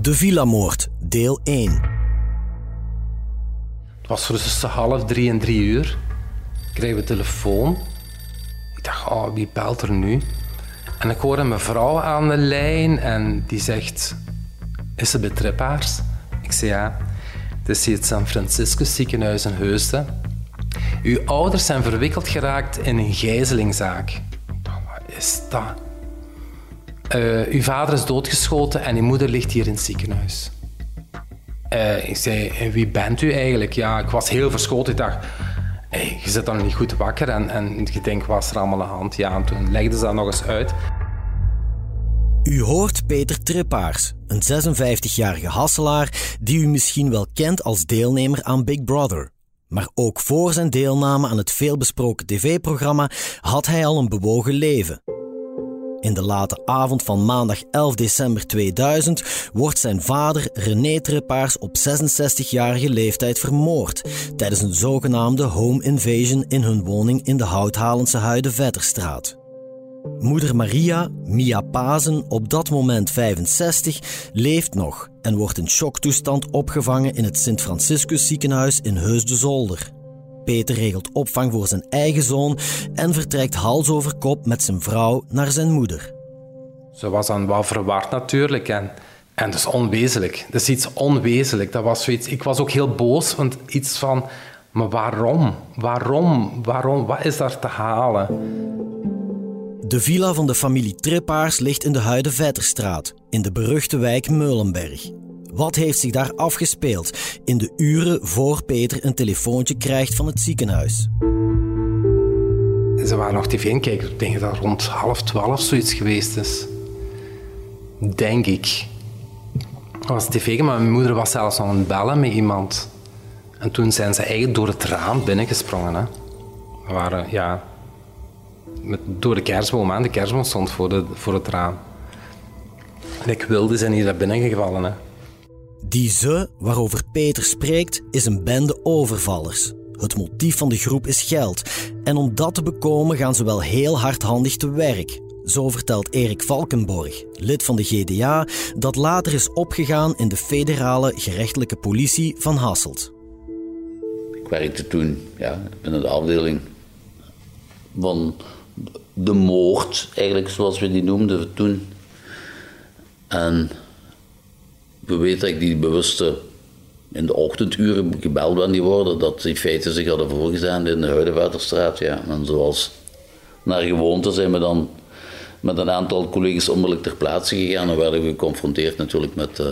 De Villa-moord, deel 1. Het was tussen half drie en drie uur. Ik kreeg een telefoon. Ik dacht, oh, wie belt er nu? En ik hoorde mijn vrouw aan de lijn en die zegt... Is ze bij? Ik zei ja. Het is hier het San Franciscus ziekenhuis in Heusden. Uw ouders zijn verwikkeld geraakt in een gijzelingzaak. Wat is dat? Uh, uw vader is doodgeschoten en uw moeder ligt hier in het ziekenhuis. Uh, ik zei, en wie bent u eigenlijk? Ja, ik was heel verschoten. Ik dacht, hey, je zit dan niet goed wakker en, en je denkt, wat is er allemaal aan de hand? Ja, en toen legde ze dat nog eens uit. U hoort Peter Trippaars, een 56-jarige hasselaar die u misschien wel kent als deelnemer aan Big Brother. Maar ook voor zijn deelname aan het veelbesproken tv-programma had hij al een bewogen leven. In de late avond van maandag 11 december 2000 wordt zijn vader René Trippaars op 66-jarige leeftijd vermoord tijdens een zogenaamde home invasion in hun woning in de Houthalense Huide Vetterstraat. Moeder Maria, Mia Pazen, op dat moment 65, leeft nog en wordt in shocktoestand opgevangen in het Sint-Franciscus ziekenhuis in Heus de Zolder. Peter regelt opvang voor zijn eigen zoon en vertrekt hals over kop met zijn vrouw naar zijn moeder. Ze was dan wel verward natuurlijk en, en dat is onwezenlijk. Dat is iets onwezenlijk. Dat was zoiets, ik was ook heel boos, want iets van, maar waarom? Waarom? Waarom? Wat is daar te halen? De villa van de familie Trippaars ligt in de Huide Vetterstraat, in de beruchte wijk Meulenberg. Wat heeft zich daar afgespeeld in de uren voor Peter een telefoontje krijgt van het ziekenhuis? Ze waren nog tv aan kijken. Ik denk dat rond half twaalf zoiets geweest is. Denk ik. Was tv, maar mijn moeder was zelfs aan het bellen met iemand. En toen zijn ze eigenlijk door het raam binnengesprongen. Hè. We waren, ja... Met, door de kerstboom aan. De kerstboom stond voor, de, voor het raam. En ik wilde zijn hier naar binnen gevallen. Hè. Die ze, waarover Peter spreekt, is een bende overvallers. Het motief van de groep is geld. En om dat te bekomen gaan ze wel heel hardhandig te werk. Zo vertelt Erik Valkenborg, lid van de GDA, dat later is opgegaan in de federale gerechtelijke politie van Hasselt. Ik werkte toen ja, binnen de afdeling van de moord, eigenlijk zoals we die noemden toen. En we weten dat ik die bewuste in de ochtenduren gebeld ben die worden, dat die feiten zich hadden voorgezien in de Huidenwaterstraat. Ja. En zoals naar gewoonte zijn we dan met een aantal collega's onmiddellijk ter plaatse gegaan en werden we geconfronteerd natuurlijk met, uh,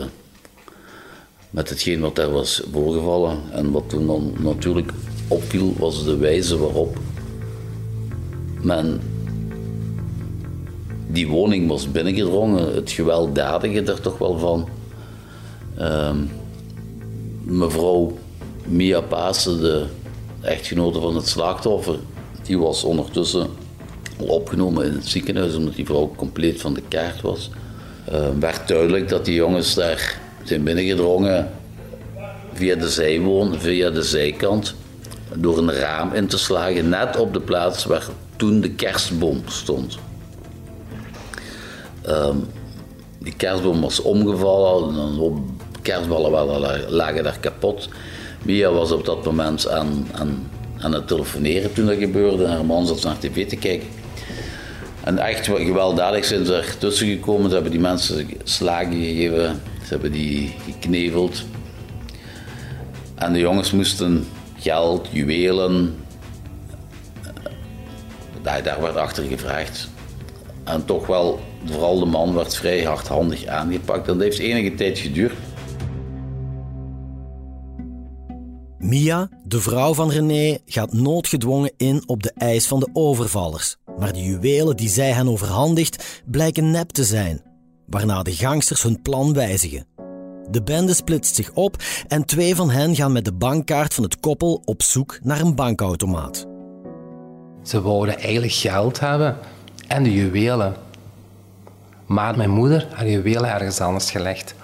met hetgeen wat daar was voorgevallen. En wat toen dan natuurlijk opviel was de wijze waarop men die woning was binnengedrongen, het gewelddadige er toch wel van. Ehm, mevrouw Mia Pasen, de echtgenote van het slachtoffer, die was ondertussen opgenomen in het ziekenhuis omdat die vrouw compleet van de kaart was. Uh, werd duidelijk dat die jongens daar zijn binnengedrongen via de zijwoon, via de zijkant, door een raam in te slagen, net op de plaats waar toen de kerstboom stond. Ehm, die kerstboom was omgevallen, een kerstballen lagen daar kapot. Mia was op dat moment aan, aan, aan het telefoneren toen dat gebeurde. Haar man zat naar tv te kijken. En echt gewelddadig zijn ze er tussen gekomen. Ze hebben die mensen slagen gegeven. Ze hebben die gekneveld. En de jongens moesten geld, juwelen. Daar, daar werd achter gevraagd. En toch wel, vooral de man werd vrij hardhandig aangepakt. En dat heeft enige tijd geduurd. Mia, de vrouw van René, gaat noodgedwongen in op de eis van de overvallers. Maar de juwelen die zij hen overhandigt blijken nep te zijn, waarna de gangsters hun plan wijzigen. De bende splitst zich op en twee van hen gaan met de bankkaart van het koppel op zoek naar een bankautomaat. Ze wouden eigenlijk geld hebben en de juwelen. Maar mijn moeder haar juwelen ergens anders gelegd.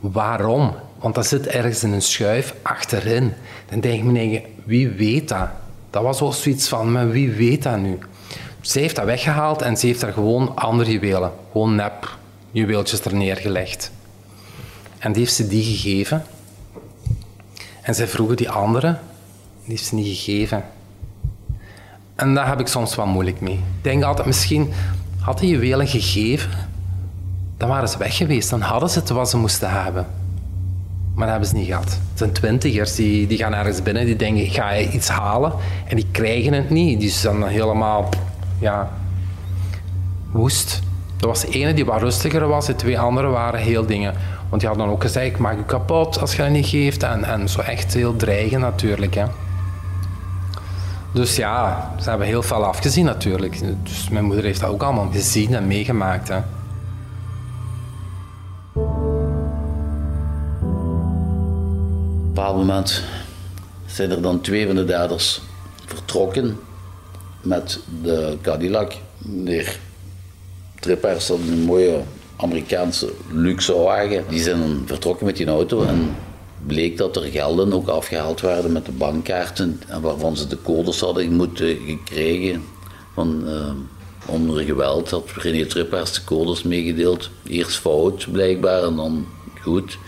Waarom? Want dat zit ergens in een schuif achterin. Dan denk ik me, wie weet dat? Dat was ook zoiets van, maar wie weet dat nu? Ze heeft dat weggehaald en ze heeft daar gewoon andere juwelen, gewoon nep juweeltjes er neergelegd. En die heeft ze die gegeven. En zij vroegen die andere, die heeft ze niet gegeven. En daar heb ik soms wel moeilijk mee. Ik denk altijd, misschien had die juwelen gegeven, dan waren ze weg geweest. Dan hadden ze het wat ze moesten hebben. Maar dat hebben ze niet gehad. Het zijn twintigers, die, die gaan ergens binnen, die denken, ga je iets halen? En die krijgen het niet. Die zijn dan helemaal, ja, woest. Er was de ene die wat rustiger was, de twee andere waren heel dingen. Want die hadden dan ook gezegd, ik maak je kapot als je het niet geeft. En, en zo echt heel dreigen natuurlijk. Hè. Dus ja, ze hebben heel veel afgezien natuurlijk. Dus mijn moeder heeft dat ook allemaal gezien en meegemaakt. Hè. Bepaald moment zijn er dan twee van de daders vertrokken met de Cadillac. Meneer Trippers had een mooie Amerikaanse luxe wagen. Die zijn dan vertrokken met die auto en bleek dat er gelden ook afgehaald werden met de bankkaarten en waarvan ze de codes hadden moeten gekregen van uh, onder geweld had René Trippers de codes meegedeeld. Eerst fout blijkbaar en dan goed.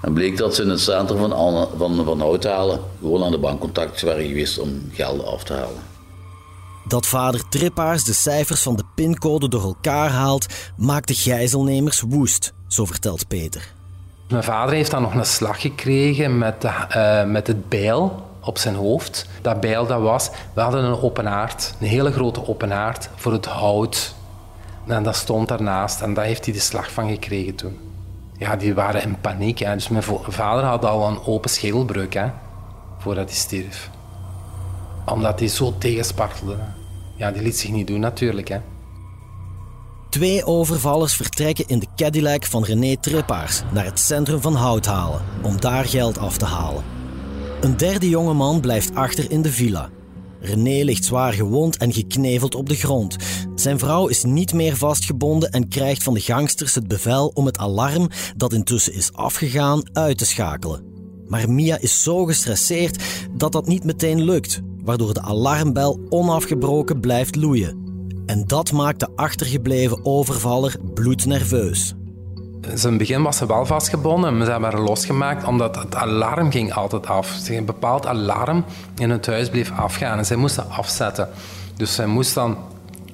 En bleek dat ze in het centrum van, van, van Houthalen gewoon aan de bankcontact waren geweest om gelden af te halen. Dat vader Trippaars de cijfers van de pincode door elkaar haalt, maakt de gijzelnemers woest, zo vertelt Peter. Mijn vader heeft dan nog een slag gekregen met, de, uh, met het bijl op zijn hoofd. Dat bijl dat was, we hadden een open haard, een hele grote open haard voor het hout. En dat stond daarnaast en daar heeft hij de slag van gekregen toen. Ja, die waren in paniek. Hè. Dus mijn vader had al een open schedelbreuk hè, voordat hij stierf. Omdat hij zo tegenspartelde. Ja, die liet zich niet doen natuurlijk. Hè. Twee overvallers vertrekken in de Cadillac van René Trippaars naar het centrum van Houthalen om daar geld af te halen. Een derde jonge man blijft achter in de villa. René ligt zwaar gewond en gekneveld op de grond. Zijn vrouw is niet meer vastgebonden en krijgt van de gangsters het bevel om het alarm, dat intussen is afgegaan, uit te schakelen. Maar Mia is zo gestresseerd dat dat niet meteen lukt, waardoor de alarmbel onafgebroken blijft loeien. En dat maakt de achtergebleven overvaller bloednerveus. Het begin was ze wel vastgebonden, maar ze hebben haar losgemaakt omdat het alarm ging altijd af. Een bepaald alarm in het huis bleef afgaan en zij moesten afzetten. Dus zij moest dan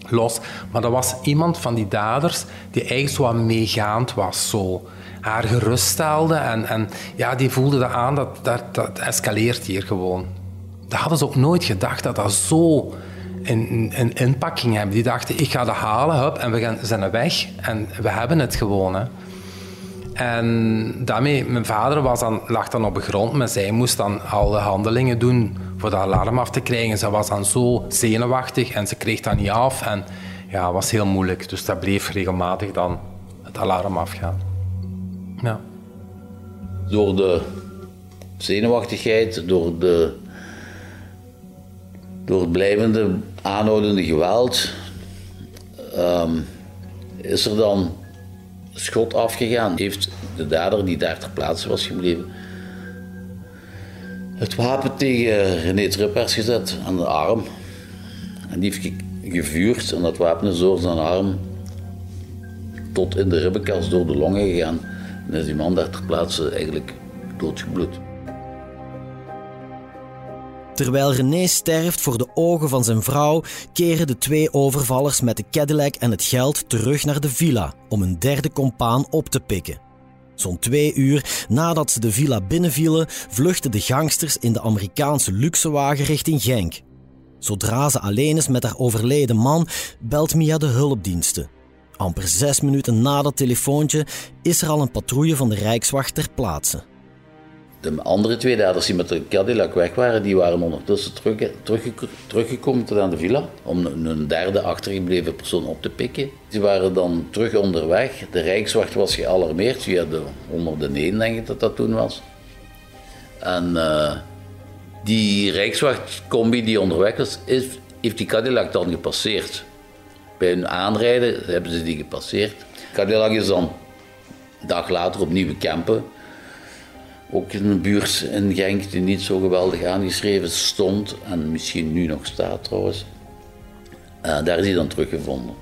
los. Maar dat was iemand van die daders die eigenlijk zo meegaand was. Zo. Haar geruststelde en, en ja, die voelde dat aan dat, dat escaleert hier gewoon. Dat hadden ze ook nooit gedacht dat dat zo een, een inpakking hebben. Die dachten, ik ga dat halen hup, en we gaan, zijn weg. En we hebben het gewoon. En daarmee, mijn vader was lag dan op de grond, maar zij moest dan alle handelingen doen voor dat alarm af te krijgen. Ze was dan zo zenuwachtig en ze kreeg dat niet af. En ja, was heel moeilijk. Dus dat bleef regelmatig dan het alarm afgaan. Ja. Door de zenuwachtigheid, door de door het blijvende aanhoudende geweld um, is er dan schot afgegaan. Heeft de dader die daar ter plaatse was gebleven het wapen tegen René Trippers gezet aan de arm. En die heeft gevuurd en dat wapen is door zijn arm tot in de ribbenkast door de longen gegaan. En is die man daar ter plaatse eigenlijk doodgebloed. Terwijl René sterft voor de ogen van zijn vrouw, keren de twee overvallers met de Cadillac en het geld terug naar de villa om een derde compaan op te pikken. Zo'n twee uur nadat ze de villa binnenvielen, vluchten de gangsters in de Amerikaanse luxewagen richting Genk. Zodra ze alleen is met haar overleden man, belt Mia de hulpdiensten. Amper zes minuten na dat telefoontje is er al een patrouille van de Rijkswacht ter plaatse. De andere twee daders die met de Cadillac weg waren, die waren ondertussen terug, teruggekomen tot aan de villa om een derde achtergebleven persoon op te pikken. Die waren dan terug onderweg. De Rijkswacht was gealarmeerd via de 101, denk ik dat dat toen was. En uh, die Rijkswachtcombi die onderweg was, is, heeft die Cadillac dan gepasseerd. Bij hun aanrijden hebben ze die gepasseerd. Cadillac is dan een dag later opnieuw Kempen ook een buurt in Genk die niet zo geweldig aangeschreven stond en misschien nu nog staat trouwens. Uh, daar is hij dan teruggevonden.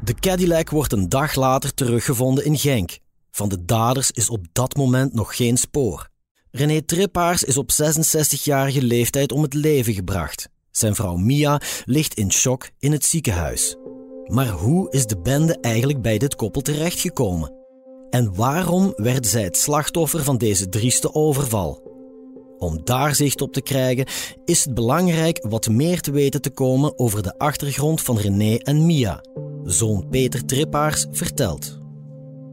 De Cadillac wordt een dag later teruggevonden in Genk. Van de daders is op dat moment nog geen spoor. René Trippaars is op 66-jarige leeftijd om het leven gebracht. Zijn vrouw Mia ligt in shock in het ziekenhuis. Maar hoe is de bende eigenlijk bij dit koppel terechtgekomen? En waarom werden zij het slachtoffer van deze drieste overval? Om daar zicht op te krijgen, is het belangrijk wat meer te weten te komen over de achtergrond van René en Mia. Zoon Peter Trippaars vertelt.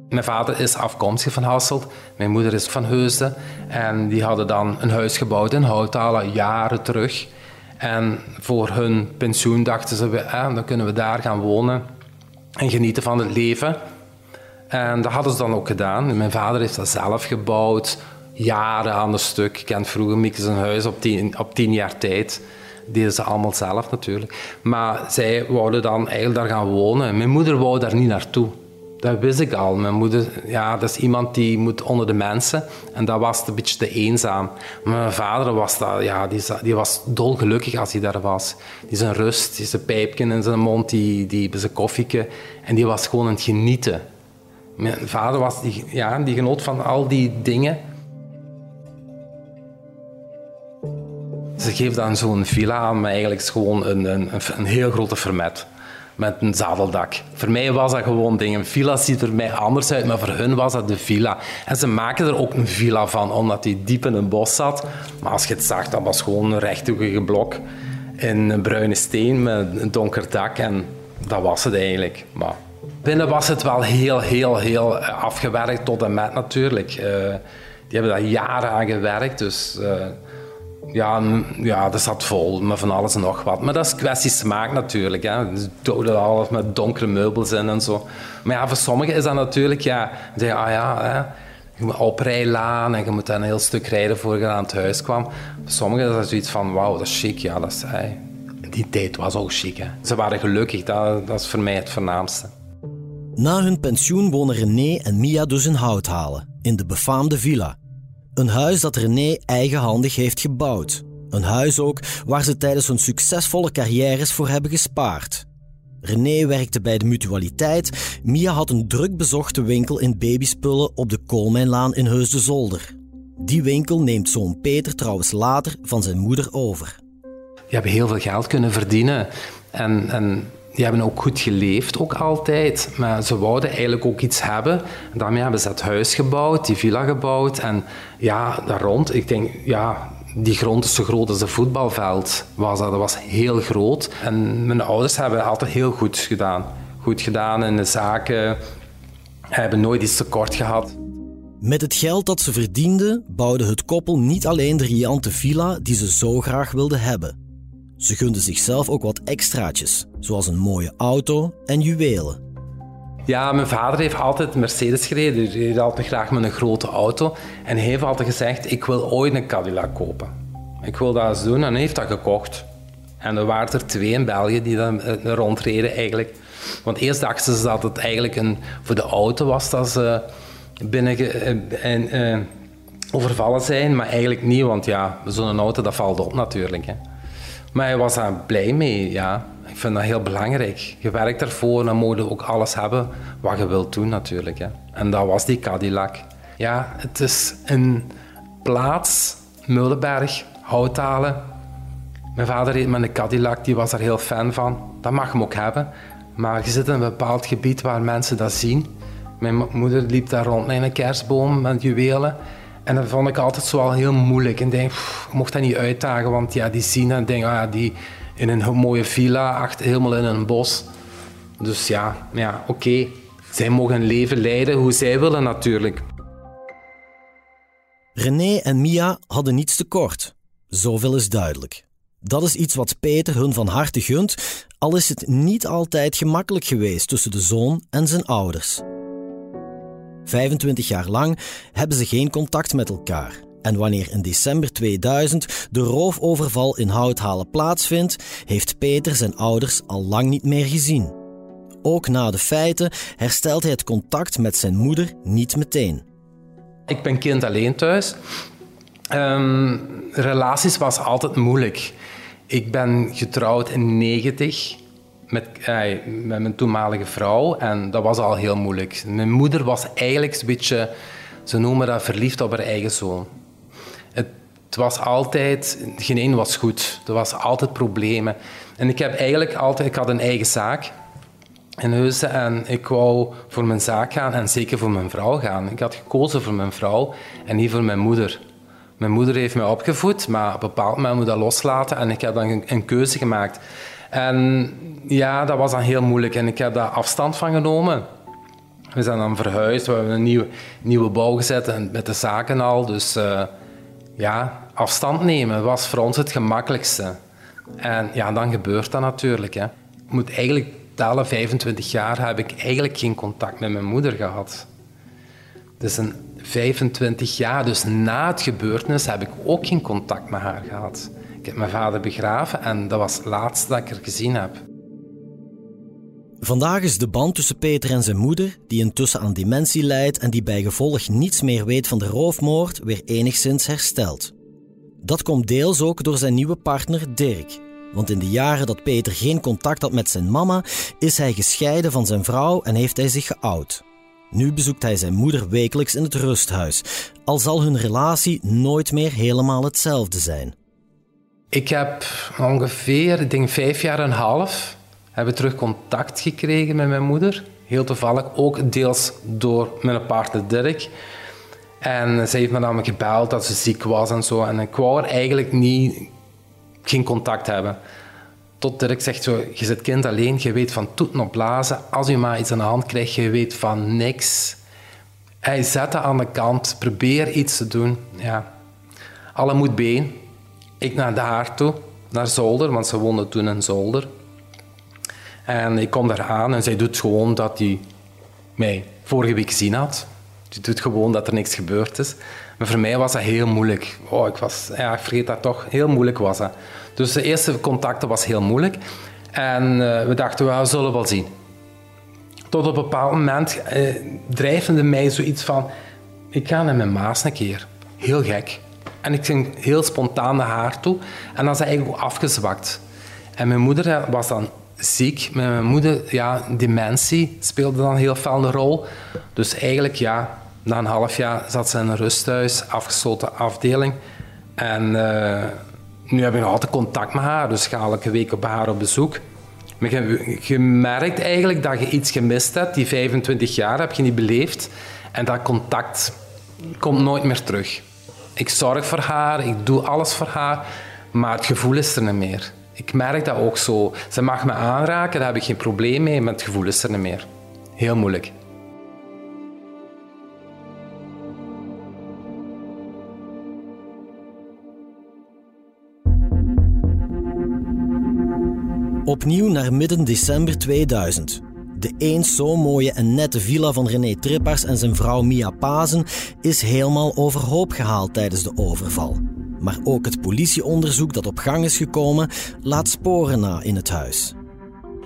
Mijn vader is afkomstig van Hasselt, mijn moeder is van Heusden. En die hadden dan een huis gebouwd in Houthalen, jaren terug. En voor hun pensioen dachten ze, eh, dan kunnen we daar gaan wonen en genieten van het leven. En dat hadden ze dan ook gedaan. Mijn vader heeft dat zelf gebouwd, jaren aan een stuk. Ik ken vroeger Mieke zijn huis op tien, op tien jaar tijd. Deden ze allemaal zelf natuurlijk. Maar zij wouden dan eigenlijk daar gaan wonen. Mijn moeder wou daar niet naartoe. Dat wist ik al. Mijn moeder, ja, dat is iemand die moet onder de mensen. En dat was een beetje te eenzaam. Maar mijn vader was, dat, ja, die, die was dolgelukkig als hij daar was. Die zijn rust, die zijn pijpje in zijn mond, die, die zijn koffieke. En die was gewoon aan het genieten. Mijn vader was die, ja, die genoot van al die dingen. Ze geeft dan zo'n villa aan, maar eigenlijk is gewoon een, een, een heel grote vermet met een zadeldak. Voor mij was dat gewoon dingen. Een villa ziet er mij anders uit, maar voor hun was dat de villa. En ze maken er ook een villa van, omdat die diep in een bos zat. Maar als je het zag, dat was gewoon een rechthoekige blok in een bruine steen met een donker dak. En dat was het eigenlijk. Maar Binnen was het wel heel, heel, heel eh, afgewerkt tot en met natuurlijk. Uh, die hebben daar jaren aan gewerkt, dus uh, ja, ja, dat zat vol met van alles en nog wat. Maar dat is kwestie smaak natuurlijk. Hè. Ze doden alles met donkere meubels in en zo. Maar ja, voor sommigen is dat natuurlijk, ja, ah ja, je moet oprijlaan en je moet een heel stuk rijden voor je aan het huis kwam. Voor sommigen is dat zoiets van, wauw, dat is chic. Ja, dat is, die tijd was ook chic. Hè. Ze waren gelukkig, dat, dat is voor mij het voornaamste. Na hun pensioen wonen René en Mia dus in Houthalen, in de befaamde villa. Een huis dat René eigenhandig heeft gebouwd. Een huis ook waar ze tijdens hun succesvolle carrières voor hebben gespaard. René werkte bij de mutualiteit, Mia had een druk bezochte winkel in babyspullen op de Koolmijnlaan in Heus de Zolder. Die winkel neemt zoon Peter trouwens later van zijn moeder over. Die hebben heel veel geld kunnen verdienen. En, en die hebben ook goed geleefd, ook altijd. Maar ze wouden eigenlijk ook iets hebben. En daarmee hebben ze het huis gebouwd, die villa gebouwd. En ja, daar rond, ik denk, ja, die grond is zo groot als een voetbalveld. Was dat. dat was heel groot. En mijn ouders hebben altijd heel goed gedaan. Goed gedaan in de zaken. Hebben nooit iets tekort gehad. Met het geld dat ze verdienden, bouwde het koppel niet alleen de riante villa die ze zo graag wilden hebben. Ze gunden zichzelf ook wat extraatjes, zoals een mooie auto en juwelen. Ja, mijn vader heeft altijd Mercedes gereden. Hij reed altijd graag met een grote auto. En hij heeft altijd gezegd, ik wil ooit een Cadillac kopen. Ik wil dat eens doen en hij heeft dat gekocht. En er waren er twee in België die dan eh, rondreden eigenlijk. Want eerst dachten ze dat het eigenlijk een, voor de auto was dat ze binnen eh, en, uh, overvallen zijn. Maar eigenlijk niet, want ja, zo'n auto dat valt op natuurlijk. Hè. Maar hij was daar blij mee, ja. Ik vind dat heel belangrijk. Je werkt ervoor, dan moet ook alles hebben wat je wilt doen natuurlijk. Hè. En dat was die Cadillac. Ja, het is een plaats, Mullenberg, Houthalen. Mijn vader reed met een Cadillac, die was er heel fan van. Dat mag hem ook hebben. Maar je zit in een bepaald gebied waar mensen dat zien. Mijn moeder liep daar rond met een kerstboom met juwelen. En dat vond ik altijd zo wel heel moeilijk. En denk, ik mocht dat niet uitdagen, want ja, die zien en denken, ah, die in een mooie villa, achter, helemaal in een bos. Dus ja, ja oké. Zij mogen een leven leiden hoe zij willen natuurlijk. René en Mia hadden niets tekort. Zoveel is duidelijk. Dat is iets wat Peter hun van harte gunt, al is het niet altijd gemakkelijk geweest tussen de zoon en zijn ouders. 25 jaar lang hebben ze geen contact met elkaar. En wanneer in december 2000 de roofoverval in Houthalen plaatsvindt, heeft Peter zijn ouders al lang niet meer gezien. Ook na de feiten herstelt hij het contact met zijn moeder niet meteen. Ik ben kind alleen thuis. Um, relaties was altijd moeilijk. Ik ben getrouwd in 90 met, eh, met mijn toenmalige vrouw en dat was al heel moeilijk. Mijn moeder was eigenlijk een beetje, ze noemen dat verliefd op haar eigen zoon. Het, was altijd, geen één was goed. Er was altijd problemen. En ik heb eigenlijk altijd, ik had een eigen zaak in Heusden en ik wou voor mijn zaak gaan en zeker voor mijn vrouw gaan. Ik had gekozen voor mijn vrouw en niet voor mijn moeder. Mijn moeder heeft mij opgevoed, maar op een bepaald moment moet dat loslaten en ik heb dan een keuze gemaakt. En ja, dat was dan heel moeilijk en ik heb daar afstand van genomen. We zijn dan verhuisd, we hebben een nieuwe, nieuwe bouw gezet en met de zaken al. Dus uh, ja, afstand nemen was voor ons het gemakkelijkste. En ja, dan gebeurt dat natuurlijk. Hè. Ik moet eigenlijk tellen, 25 jaar heb ik eigenlijk geen contact met mijn moeder gehad. Dus een 25 jaar, dus na het gebeurtenis, heb ik ook geen contact met haar gehad. Ik heb mijn vader begraven en dat was het laatste dat ik er gezien heb. Vandaag is de band tussen Peter en zijn moeder, die intussen aan dementie lijdt en die bij gevolg niets meer weet van de roofmoord, weer enigszins hersteld. Dat komt deels ook door zijn nieuwe partner Dirk. Want in de jaren dat Peter geen contact had met zijn mama, is hij gescheiden van zijn vrouw en heeft hij zich geoud. Nu bezoekt hij zijn moeder wekelijks in het rusthuis, al zal hun relatie nooit meer helemaal hetzelfde zijn. Ik heb ongeveer, denk vijf jaar en een half, hebben terug contact gekregen met mijn moeder. Heel toevallig, ook deels door mijn partner Dirk. En ze heeft me dan gebeld dat ze ziek was en zo. En ik wou er eigenlijk niet, geen contact hebben. Tot Dirk zegt zo, je zit kind alleen, je weet van toeten op blazen. Als je maar iets aan de hand krijgt, je weet van niks. Hij zet aan de kant, probeer iets te doen. Ja. Alle moet been. Ik naar haar toe, naar Zolder, want ze woonde toen in Zolder. En ik kom daar aan en zij doet gewoon dat hij mij vorige week gezien had. Ze doet gewoon dat er niks gebeurd is. Maar voor mij was dat heel moeilijk. Oh, ik, was, ja, ik vergeet dat toch. Heel moeilijk was dat. Dus de eerste contacten was heel moeilijk. En uh, we dachten, we zullen wel zien. Tot op een bepaald moment uh, drijfde mij zoiets van... Ik ga naar mijn maas een keer. Heel gek. En ik ging heel spontaan naar haar toe. En dan is eigenlijk afgezwakt. En mijn moeder was dan ziek. Mijn moeder, ja, dementie speelde dan heel veel een rol. Dus eigenlijk, ja, na een half jaar zat ze in een rusthuis, afgesloten afdeling. En uh, nu heb ik nog altijd contact met haar, dus ga elke week op haar op bezoek. Maar je, je merkt eigenlijk dat je iets gemist hebt. Die 25 jaar heb je niet beleefd. En dat contact komt nooit meer terug. Ik zorg voor haar, ik doe alles voor haar, maar het gevoel is er niet meer. Ik merk dat ook zo. Ze mag me aanraken, daar heb ik geen probleem mee, maar het gevoel is er niet meer. Heel moeilijk. Opnieuw naar midden december 2000. De eens zo mooie en nette villa van René Trippers en zijn vrouw Mia Pazen is helemaal overhoop gehaald tijdens de overval. Maar ook het politieonderzoek dat op gang is gekomen laat sporen na in het huis.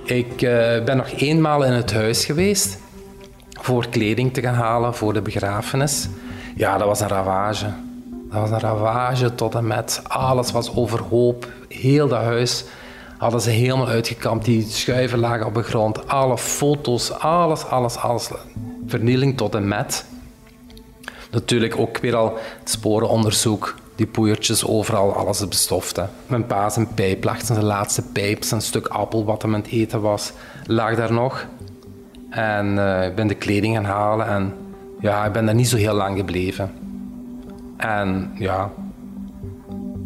Ik uh, ben nog eenmaal in het huis geweest voor kleding te gaan halen voor de begrafenis. Ja, dat was een ravage. Dat was een ravage tot en met. Alles was overhoop. Heel dat huis hadden ze helemaal uitgekampt. Die schuiven lagen op de grond. Alle foto's, alles, alles, alles. Vernieling tot en met. Natuurlijk ook weer al het sporenonderzoek. Die poeiertjes overal, alles bestoft. Hè. Mijn pa zijn pijp lag, zijn laatste pijp, zijn stuk appel wat hem aan het eten was, lag daar nog. En eh, ik ben de kleding gaan halen en ja, ik ben daar niet zo heel lang gebleven. En ja,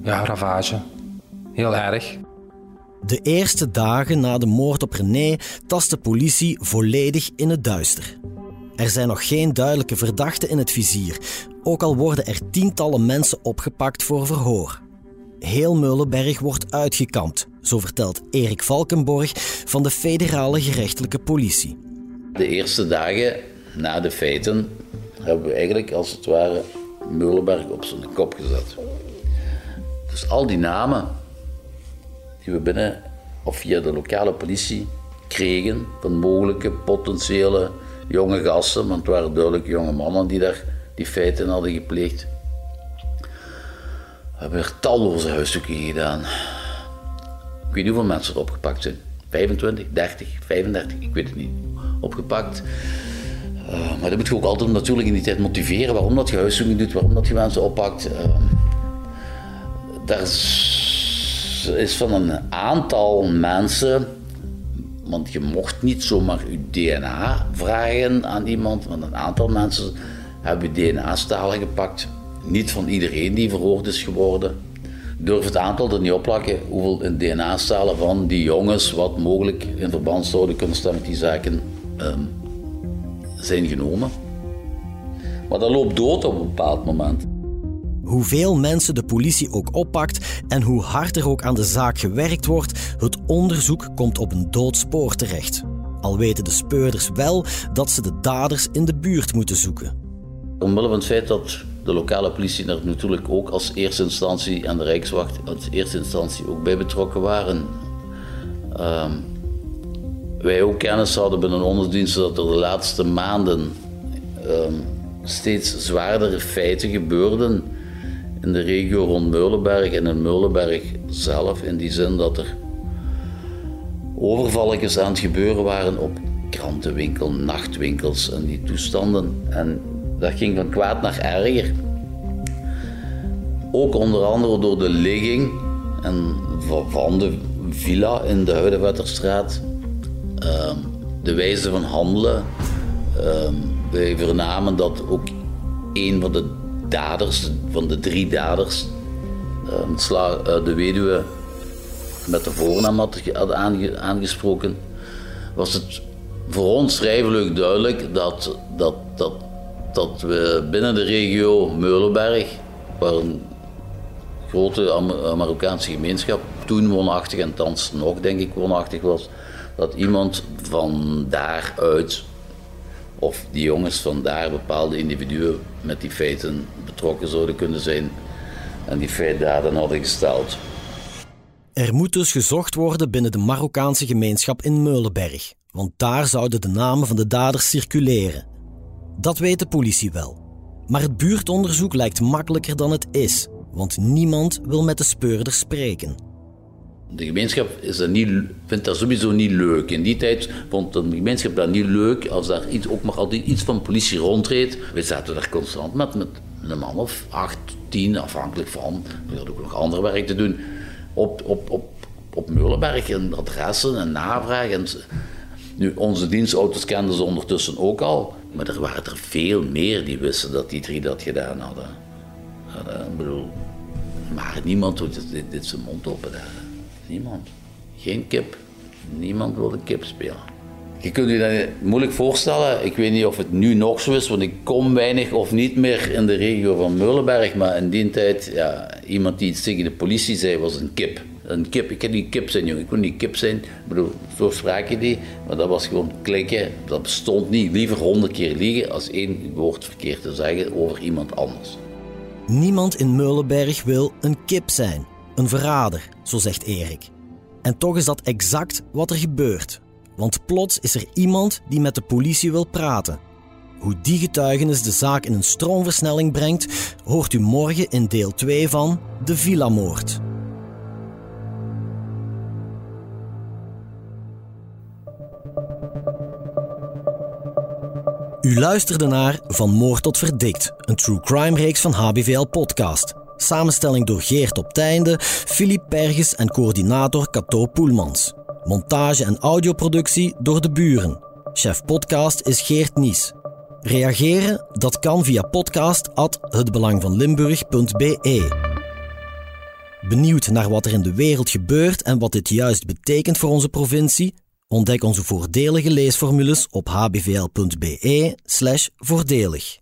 ja, ravage. Heel erg. De eerste dagen na de moord op René tast de politie volledig in het duister. Er zijn nog geen duidelijke verdachten in het vizier, ook al worden er tientallen mensen opgepakt voor verhoor. Heel Meulenberg wordt uitgekampt, zo vertelt Erik Valkenborg van de federale gerechtelijke politie. De eerste dagen na de feiten hebben we eigenlijk als het ware Meulenberg op zijn kop gezet. Dus al die namen we binnen of via de lokale politie kregen van mogelijke potentiële jonge gasten, want het waren duidelijk jonge mannen die daar die feiten hadden gepleegd. We hebben er talloze huiszoekingen gedaan. Ik weet niet hoeveel mensen er opgepakt zijn. 25, 30, 35, ik weet het niet. Opgepakt. Uh, maar dat moet je ook altijd natuurlijk in die tijd motiveren waarom dat je huiszoeking doet, waarom dat je mensen oppakt. Uh, daar is van een aantal mensen, want je mocht niet zomaar je DNA vragen aan iemand, want een aantal mensen hebben DNA-stalen gepakt. Niet van iedereen die verhoord is geworden. Durf het aantal er niet opplakken hoeveel DNA-stalen van die jongens wat mogelijk in verband zouden kunnen staan met die zaken um, zijn genomen. Maar dat loopt dood op een bepaald moment. Hoeveel mensen de politie ook oppakt en hoe hard er ook aan de zaak gewerkt wordt, het onderzoek komt op een doodspoor terecht. Al weten de speurders wel dat ze de daders in de buurt moeten zoeken. Omwille van het feit dat de lokale politie er natuurlijk ook als eerste instantie en de Rijkswacht als eerste instantie ook bij betrokken waren. Uh, wij ook kennis hadden binnen onderdiensten dat er de laatste maanden uh, steeds zwaardere feiten gebeurden in de regio rond Meulenberg en in Meulenberg zelf. In die zin dat er overvalletjes aan het gebeuren waren op krantenwinkel, nachtwinkels en die toestanden. En dat ging van kwaad naar erger. Ook onder andere door de ligging en van de villa in de Huidenwetterstraat. Uh, de wijze van handelen. Uh, wij vernamen dat ook een van de daders, van de drie daders, uh, de weduwe met de voornaam had, aangesproken, was het voor ons vrij duidelijk dat, dat, dat dat we binnen de regio Meulenberg, waar een grote eh, Marokkaanse gemeenschap toen woonachtig en thans nog denk ik woonachtig was, dat iemand van daaruit of die jongens van daar bepaalde individuen met die feiten betrokken zouden kunnen zijn en die feitdaden hadden gesteld. Er moet dus gezocht worden binnen de Marokkaanse gemeenschap in Meulenberg, want daar zouden de namen van de daders circuleren. Dat weet de politie wel. Maar het buurtonderzoek lijkt makkelijker dan het is, want niemand wil met de speurder spreken. De gemeenschap is niet, vindt dat sowieso niet leuk. In die tijd vond de gemeenschap dat niet leuk als daar iets, ook maar altijd iets van politie rondreed. We zaten daar constant met, met een man of acht, tien, afhankelijk van. We hadden ook nog ander werk te doen. Op, op, op, op Meulenberg en adressen en navragen. Nu, onze dienstauto's kenden ze ondertussen ook al. Maar er waren er veel meer die wisten dat die drie dat gedaan hadden. Ik bedoel, maar niemand doet dit, zijn mond open. Niemand. Geen kip. Niemand wilde kip spelen. Je kunt je dat moeilijk voorstellen. Ik weet niet of het nu nog zo is, want ik kom weinig of niet meer in de regio van Meulenberg. Maar in die tijd, ja, iemand die iets tegen de politie zei, was een kip een kip. Ik kan niet kip zijn, jongen. Ik kon niet kip zijn. Ik bedoel, zo sprak je die. Maar dat was gewoon klikken. Dat bestond niet. Liever honderd keer liegen als één woord verkeerd te zeggen over iemand anders. Niemand in Meulenberg wil een kip zijn. Een verrader, zo zegt Erik. En toch is dat exact wat er gebeurt. Want plots is er iemand die met de politie wil praten. Hoe die getuigenis de zaak in een stroomversnelling brengt, hoort u morgen in deel 2 van De Villa-moord. U luisterde naar Van Moord tot Verdikt, een true crime reeks van HBVL Podcast. Samenstelling door Geert op Teinde, Filip Perges en coördinator Cato Poelmans. Montage en audioproductie door de buren. Chef podcast is Geert Nies. Reageren? Dat kan via podcast@hetbelangvanlimburg.be. Benieuwd naar wat er in de wereld gebeurt en wat dit juist betekent voor onze provincie? Ontdek onze voordelige leesformules op hbvl.be/voordelig.